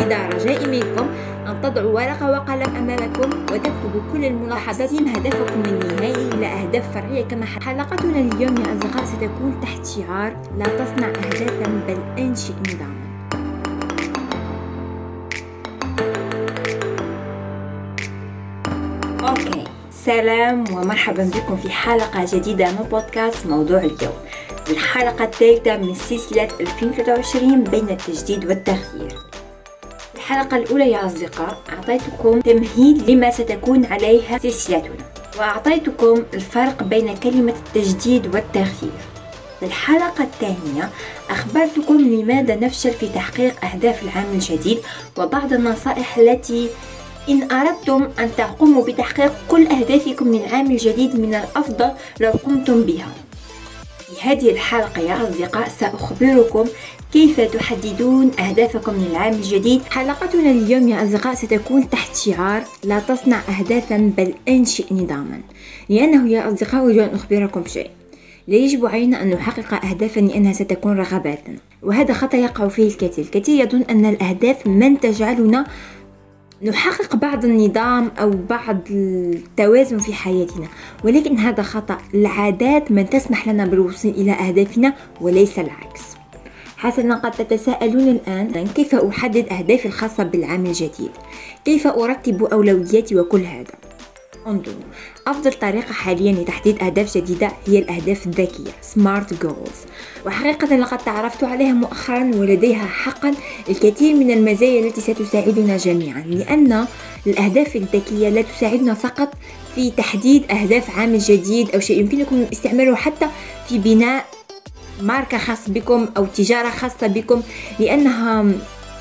إذا رجائي منكم أن تضعوا ورقة وقلم أمامكم وتكتبوا كل الملاحظات هدفكم النهائي إلى أهداف فرعية كما حلقتنا اليوم يا أصدقاء ستكون تحت شعار لا تصنع أهدافا بل أنشئ نظاما. أوكي. سلام ومرحبا بكم في حلقة جديدة من بودكاست موضوع اليوم الحلقة الثالثة من سلسلة 2023 بين التجديد والتغيير. الحلقة الأولى يا أصدقاء أعطيتكم تمهيد لما ستكون عليها سلسلتنا. وأعطيتكم الفرق بين كلمة التجديد والتغيير في الحلقة الثانية أخبرتكم لماذا نفشل في تحقيق أهداف العام الجديد وبعض النصائح التي إن أردتم أن تقوموا بتحقيق كل أهدافكم من العام الجديد من الأفضل لو قمتم بها. في هذه الحلقة يا أصدقاء سأخبركم كيف تحددون أهدافكم للعام الجديد؟ حلقتنا اليوم يا أصدقاء ستكون تحت شعار لا تصنع أهدافا بل أنشئ نظاما. لأنه يا أصدقاء أريد أن أخبركم شيء. لا يجب علينا أن نحقق أهدافا لأنها ستكون رغباتنا وهذا خطأ يقع فيه الكثير. الكثير يظن أن الأهداف من تجعلنا نحقق بعض النظام أو بعض التوازن في حياتنا. ولكن هذا خطأ. العادات من تسمح لنا بالوصول إلى أهدافنا وليس العكس. حسنا قد تتساءلون الآن كيف أحدد أهدافي الخاصة بالعام الجديد. كيف أرتب أولوياتي وكل هذا؟ انظروا أفضل طريقة حاليا لتحديد أهداف جديدة هي الأهداف الذكية Smart Goals. وحقيقة لقد تعرفت عليها مؤخرا ولديها حقا الكثير من المزايا التي ستساعدنا جميعا لأن الأهداف الذكية لا تساعدنا فقط في تحديد أهداف عام جديد أو شيء يمكنكم استعماله حتى في بناء ماركة خاص بكم أو تجارة خاصة بكم لأنها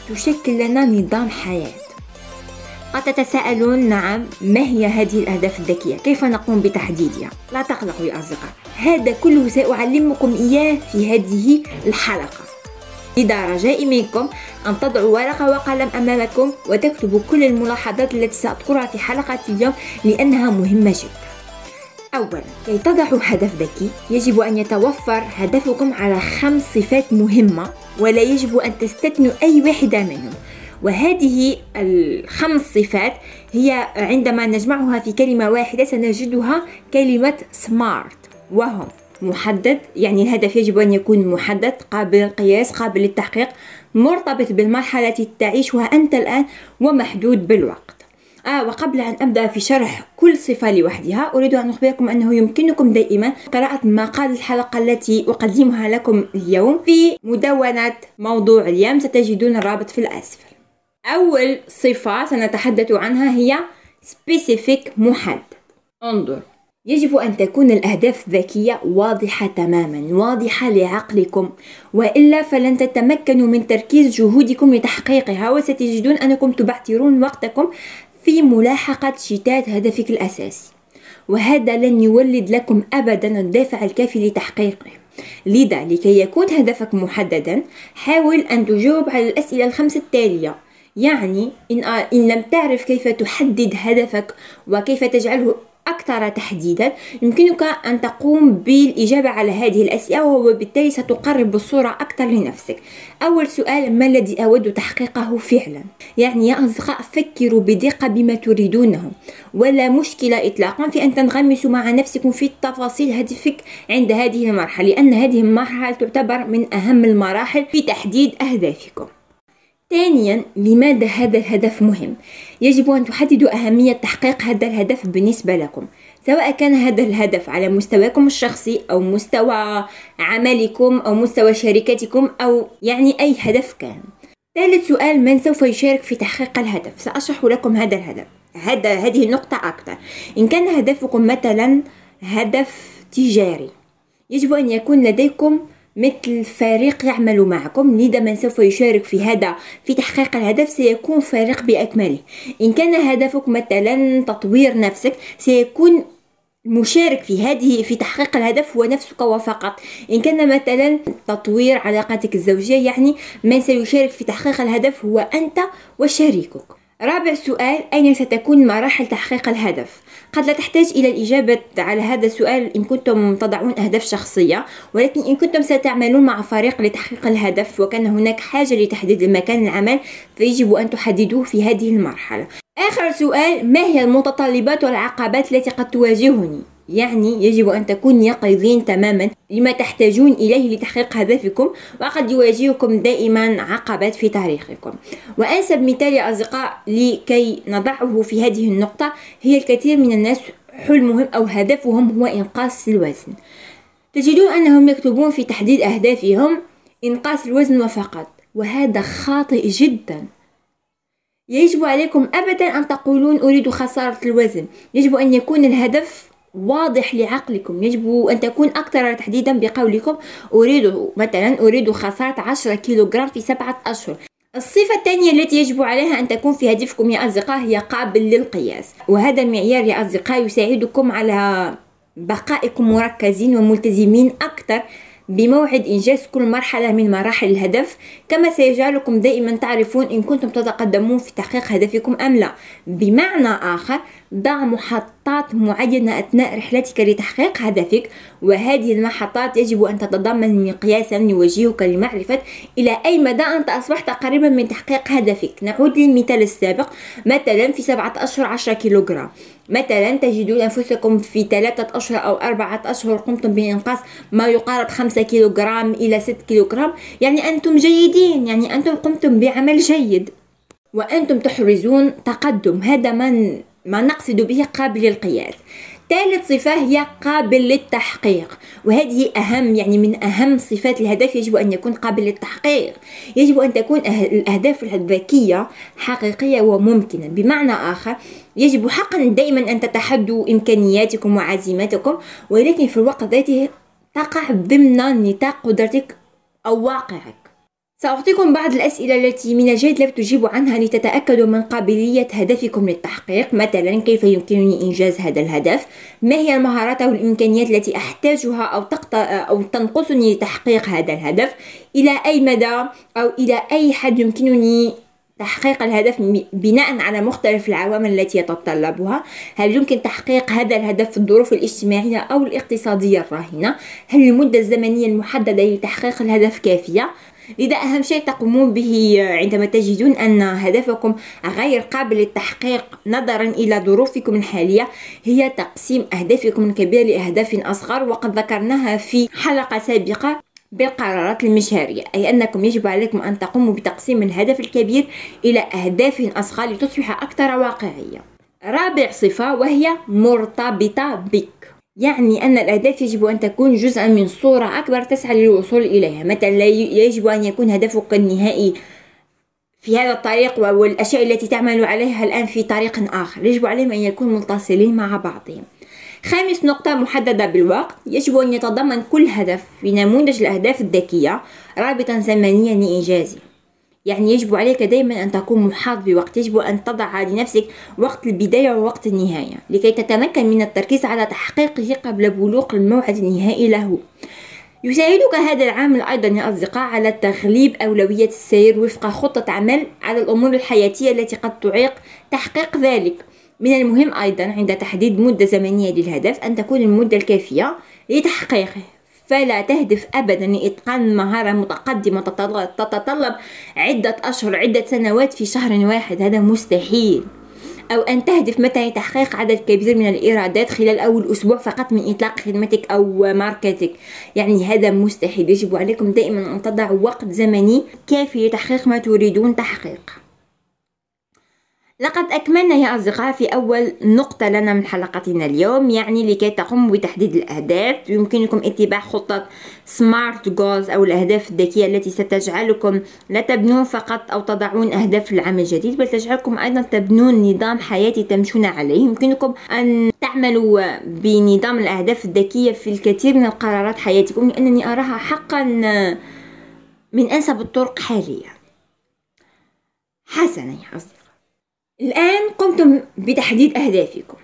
تشكل لنا نظام حياة. قد تتساءلون نعم ما هي هذه الأهداف الذكية؟ كيف نقوم بتحديدها؟ لا تقلقوا يا أصدقاء هذا كله سأعلمكم إياه في هذه الحلقة. إذا رجائي منكم أن تضعوا ورقة وقلم أمامكم وتكتبوا كل الملاحظات التي سأذكرها في حلقة اليوم لأنها مهمة جدا. أولا كي تضعوا هدف ذكي. يجب أن يتوفر هدفكم على خمس صفات مهمة ولا يجب أن تستثنوا أي واحدة منهم. وهذه الخمس صفات هي عندما نجمعها في كلمة واحدة سنجدها كلمة سمارت وهم محدد. يعني الهدف يجب أن يكون محدد قابل للقياس قابل للتحقيق مرتبط بالمرحلة التي تعيشها أنت الآن ومحدود بالوقت. آه وقبل أن أبدأ في شرح كل صفة لوحدها أريد أن أخبركم أنه يمكنكم دائما قراءة مقال الحلقة التي أقدمها لكم اليوم في مدونة موضوع اليوم. ستجدون الرابط في الأسفل. أول صفة سنتحدث عنها هي specific محدد. انظر. يجب أن تكون الأهداف الذكية واضحة تماما واضحة لعقلكم. وإلا فلن تتمكنوا من تركيز جهودكم لتحقيقها وستجدون أنكم تبعترون وقتكم في ملاحقة شتات هدفك الأساسي وهذا لن يولد لكم أبدا الدافع الكافي لتحقيقه. لذا لكي يكون هدفك محددا حاول أن تجاوب على الأسئلة الخمسة التالية. يعني إن, إن لم تعرف كيف تحدد هدفك وكيف تجعله أكثر تحديدا يمكنك أن تقوم بالإجابة على هذه الأسئلة وبالتالي ستقرب الصورة أكثر لنفسك. أول سؤال ما الذي أود تحقيقه فعلا؟ يعني يا أصدقاء فكروا بدقة بما تريدونه. ولا مشكلة إطلاقا في أن تنغمسوا مع نفسكم في تفاصيل هدفك عند هذه المرحلة لأن هذه المرحلة تعتبر من أهم المراحل في تحديد أهدافكم. ثانيا لماذا هذا الهدف مهم؟ يجب أن تحددوا أهمية تحقيق هذا الهدف بالنسبة لكم سواء كان هذا الهدف على مستواكم الشخصي أو مستوى عملكم أو مستوى شركتكم أو يعني أي هدف كان. ثالث سؤال من سوف يشارك في تحقيق الهدف؟ سأشرح لكم هذا الهدف هذا هذه النقطة أكثر. إن كان هدفكم مثلا هدف تجاري يجب أن يكون لديكم مثل فريق يعمل معكم لذا من سوف يشارك في هذا في تحقيق الهدف سيكون فريق بأكمله. إن كان هدفك مثلا تطوير نفسك سيكون المشارك في هذه في تحقيق الهدف هو نفسك وفقط. إن كان مثلا تطوير علاقاتك الزوجية يعني من سيشارك في تحقيق الهدف هو أنت وشريكك. رابع سؤال أين ستكون مراحل تحقيق الهدف؟ قد لا تحتاج إلى الإجابة على هذا السؤال إن كنتم تضعون أهداف شخصية ولكن إن كنتم ستعملون مع فريق لتحقيق الهدف وكان هناك حاجة لتحديد مكان العمل فيجب أن تحددوه في هذه المرحلة آخر سؤال ما هي المتطلبات والعقبات التي قد تواجهني؟ يعني يجب أن تكون يقظين تماما لما تحتاجون إليه لتحقيق هدفكم وقد يواجهكم دائما عقبات في طريقكم وأنسب مثال يا أصدقاء لكي نضعه في هذه النقطة هي الكثير من الناس حلمهم أو هدفهم هو إنقاص الوزن. تجدون أنهم يكتبون في تحديد أهدافهم إنقاص الوزن وفقط وهذا خاطئ جدا. يجب عليكم أبدا أن تقولون أريد خسارة الوزن. يجب أن يكون الهدف واضح لعقلكم. يجب أن تكون أكثر تحديدا بقولكم. أريد مثلا أريد خسارة 10 كيلوغرام في سبعة أشهر. الصفة الثانية التي يجب عليها أن تكون في هدفكم يا أصدقاء هي قابل للقياس. وهذا المعيار يا أصدقاء يساعدكم على بقائكم مركزين وملتزمين أكثر بموعد إنجاز كل مرحلة من مراحل الهدف. كما سيجعلكم دائما تعرفون إن كنتم تتقدمون في تحقيق هدفكم أم لا. بمعنى آخر ضع محطات معينة أثناء رحلتك لتحقيق هدفك وهذه المحطات يجب أن تتضمن مقياسا يوجهك لمعرفة إلى أي مدى أنت أصبحت قريبا من تحقيق هدفك. نعود للمثال السابق مثلا في سبعة أشهر عشرة كيلوغرام. مثلا تجدون أنفسكم في ثلاثة أشهر أو أربعة أشهر قمتم بإنقاص ما يقارب خمسة كيلوغرام إلى ست كيلوغرام يعني أنتم جيدين يعني أنتم قمتم بعمل جيد. وأنتم تحرزون تقدم هذا من ما نقصد به قابل للقياس. ثالث صفة هي قابل للتحقيق. وهذه أهم يعني من أهم صفات الهدف يجب أن يكون قابل للتحقيق. يجب أن تكون الأهداف الذكية حقيقية وممكنة. بمعنى آخر يجب حقا دائما أن تتحدوا إمكانياتكم وعزيمتكم ولكن في الوقت ذاته تقع ضمن نطاق قدرتك أو واقعك. سأعطيكم بعض الأسئلة التي من الجيد لك تجيب عنها لتتأكدوا من قابلية هدفكم للتحقيق. مثلا كيف يمكنني إنجاز هذا الهدف؟ ما هي المهارات أو الإمكانيات التي أحتاجها أو, تقط... أو تنقصني لتحقيق هذا الهدف؟ إلى أي مدى؟ أو إلى أي حد يمكنني تحقيق الهدف بناء على مختلف العوامل التي يتطلبها؟ هل يمكن تحقيق هذا الهدف في الظروف الاجتماعية أو الاقتصادية الراهنة؟ هل المدة الزمنية المحددة لتحقيق الهدف كافية؟ لذا أهم شيء تقومون به عندما تجدون أن هدفكم غير قابل للتحقيق نظرا إلى ظروفكم الحالية هي تقسيم أهدافكم الكبيرة لأهداف أصغر وقد ذكرناها في حلقة سابقة بالقرارات المشهرية أي أنكم يجب عليكم أن تقوموا بتقسيم الهدف الكبير إلى أهداف أصغر لتصبح أكثر واقعية. رابع صفة وهي مرتبطة بك. يعني أن الأهداف يجب أن تكون جزءا من صورة أكبر تسعى للوصول إليها مثلا لا يجب أن يكون هدفك النهائي في هذا الطريق والأشياء التي تعمل عليها الآن في طريق آخر. يجب عليهم أن يكونوا متصلين مع بعضهم. خامس نقطة محددة بالوقت. يجب أن يتضمن كل هدف في نموذج الأهداف الذكية رابطا زمنيا لإنجازه. يعني يجب عليك دائما أن تكون محاط بوقت يجب أن تضع لنفسك وقت البداية ووقت النهاية لكي تتمكن من التركيز على تحقيقه قبل بلوغ الموعد النهائي له. يساعدك هذا العامل أيضا يا أصدقاء على تغليب أولوية السير وفق خطة عمل على الأمور الحياتية التي قد تعيق. تحقيق ذلك من المهم أيضا عند تحديد مدة زمنية للهدف أن تكون المدة الكافية لتحقيقه. فلا تهدف أبدا لإتقان مهارة متقدمة تتطلب عدة أشهر عدة سنوات في شهر واحد. هذا مستحيل. أو أن تهدف مثلا لتحقيق عدد كبير من الإيرادات خلال أول أسبوع فقط من إطلاق خدمتك أو ماركتك. يعني هذا مستحيل. يجب عليكم دائما أن تضعوا وقت زمني كافي لتحقيق ما تريدون تحقيقه لقد أكملنا يا أصدقاء في أول نقطة لنا من حلقتنا اليوم يعني لكي تقوموا بتحديد الأهداف. يمكنكم اتباع خطة سمارت جولز أو الأهداف الذكية التي ستجعلكم لا تبنون فقط أو تضعون أهداف للعام الجديد بل تجعلكم أيضا تبنون نظام حياتي تمشون عليه. يمكنكم أن تعملوا بنظام الأهداف الذكية في الكثير من القرارات حياتكم لأنني أراها حقا من أنسب الطرق حاليا. حسنا يا أصدقاء. الآن قمتم بتحديد أهدافكم.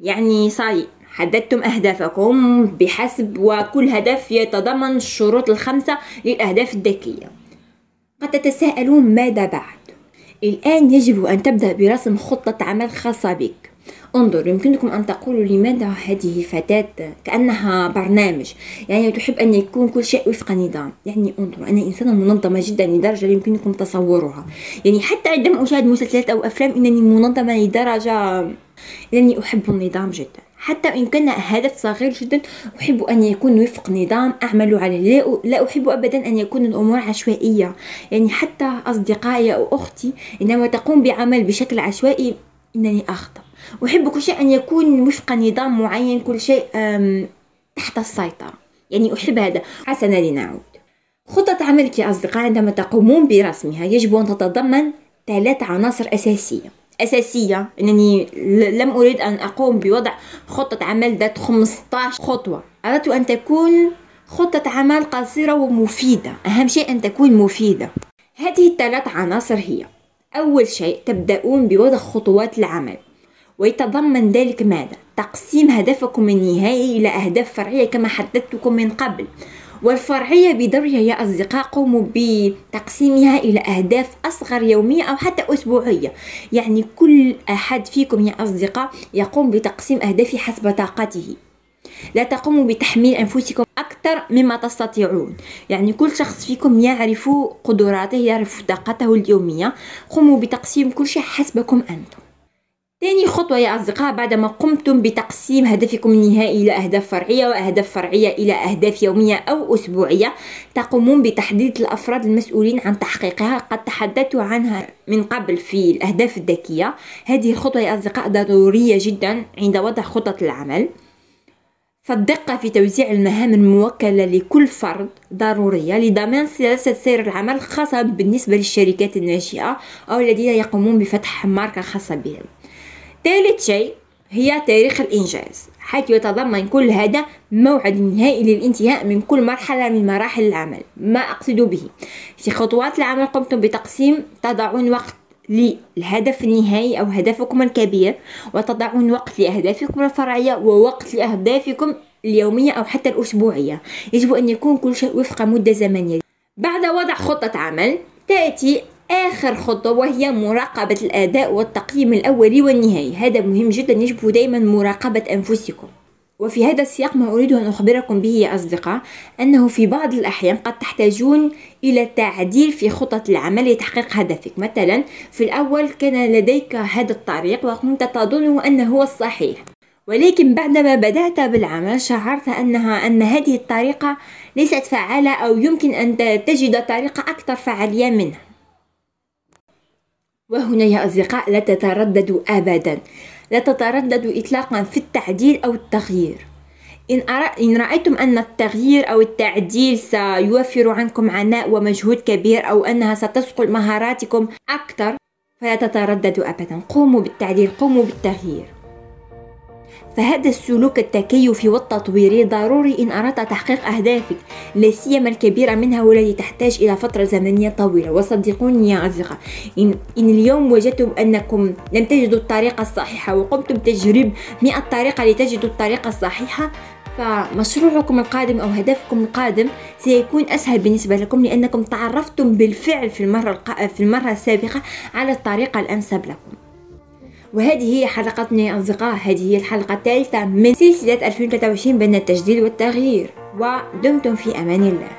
يعني صحيح حددتم أهدافكم بحسب وكل هدف يتضمن الشروط الخمسة للأهداف الذكية. قد تتساءلون ماذا بعد؟ الآن يجب أن تبدأ برسم خطة عمل خاصة بك. انظر يمكنكم أن تقولوا لماذا هذه فتاة؟ كأنها برنامج. يعني تحب أن يكون كل شيء وفق نظام. يعني انظر أنا إنسانة منظمة جدا لدرجة يمكنكم تصورها. يعني حتى عندما أشاهد مسلسلات أو أفلام إنني منظمة لدرجة إنني أحب النظام جدا. حتى إن كان هدف صغير جدا أحب أن يكون وفق نظام أعمل عليه. لا, لا أحب أبدا أن يكون الأمور عشوائية. يعني حتى أصدقائي أو أختي عندما تقوم بعمل بشكل عشوائي إنني أغضب أحب كل شيء أن يكون وفق نظام معين كل شيء تحت السيطرة. يعني أحب هذا. حسنا لنعود. خطة عملك يا أصدقاء عندما تقومون برسمها يجب أن تتضمن ثلاث عناصر أساسية. أساسية أنني لم أريد أن أقوم بوضع خطة عمل ذات 15 خطوة. أردت أن تكون خطة عمل قصيرة ومفيدة. أهم شيء أن تكون مفيدة. هذه الثلاث عناصر هي أول شيء تبدأون بوضع خطوات العمل. ويتضمن ذلك ماذا؟ تقسيم هدفكم النهائي إلى أهداف فرعية كما حددتكم من قبل. والفرعية بدورها يا أصدقاء قوموا بتقسيمها إلى أهداف أصغر يومية أو حتى أسبوعية. يعني كل أحد فيكم يا أصدقاء يقوم بتقسيم أهدافه حسب طاقته. لا تقوموا بتحميل أنفسكم أكثر مما تستطيعون. يعني كل شخص فيكم يعرف قدراته يعرف طاقته اليومية. قوموا بتقسيم كل شيء حسبكم أنتم. تاني خطوة يا أصدقاء بعدما قمتم بتقسيم هدفكم النهائي إلى أهداف فرعية وأهداف فرعية إلى أهداف يومية أو أسبوعية تقومون بتحديد الأفراد المسؤولين عن تحقيقها. قد تحدثت عنها من قبل في الأهداف الذكية. هذه الخطوة يا أصدقاء ضرورية جدا عند وضع خطط العمل. فالدقة في توزيع المهام الموكلة لكل فرد ضرورية لضمان سياسة سير العمل خاصة بالنسبة للشركات الناشئة أو الذين يقومون بفتح ماركة خاصة بهم. ثالث شيء هي تاريخ الإنجاز. حيث يتضمن كل هذا موعد نهائي للانتهاء من كل مرحلة من مراحل العمل. ما أقصد به؟ في خطوات العمل قمتم بتقسيم. تضعون وقت للهدف النهائي أو هدفكم الكبير وتضعون وقت لأهدافكم الفرعية ووقت لأهدافكم اليومية أو حتى الأسبوعية. يجب أن يكون كل شيء وفق مدة زمنية. بعد وضع خطة عمل تأتي آخر خطوة وهي مراقبة الأداء والتقييم الأولي والنهائي. هذا مهم جدا يجب دائما مراقبة أنفسكم. وفي هذا السياق ما أريد أن أخبركم به يا أصدقاء أنه في بعض الأحيان قد تحتاجون إلى تعديل في خطط العمل لتحقيق هدفك. مثلا في الأول كان لديك هذا الطريق وكنت تظن أنه هو الصحيح. ولكن بعدما بدأت بالعمل شعرت أنها أن هذه الطريقة ليست فعالة أو يمكن أن تجد طريقة أكثر فعالية منها. وهنا يا أصدقاء لا تترددوا أبدا. لا تترددوا إطلاقا في التعديل أو التغيير. إن, إن رأيتم أن التغيير أو التعديل سيوفر عنكم عناء ومجهود كبير أو أنها ستثقل مهاراتكم أكثر فلا تترددوا أبدا. قوموا بالتعديل قوموا بالتغيير. فهذا السلوك التكيفي والتطويري ضروري إن أردت تحقيق أهدافك لا سيما الكبيرة منها والتي تحتاج إلى فترة زمنية طويلة. وصدقوني يا أصدقاء إن, إن اليوم وجدتم أنكم لم تجدوا الطريقة الصحيحة وقمتم بتجريب مئة طريقة لتجدوا الطريقة الصحيحة فمشروعكم القادم أو هدفكم القادم سيكون أسهل بالنسبة لكم لأنكم تعرفتم بالفعل في المرة, في المرة السابقة على الطريقة الأنسب لكم. وهذه هي حلقتنا يا أصدقاء. هذه هي الحلقة الثالثة من سلسلة 2023 بين التجديد والتغيير. ودمتم في أمان الله.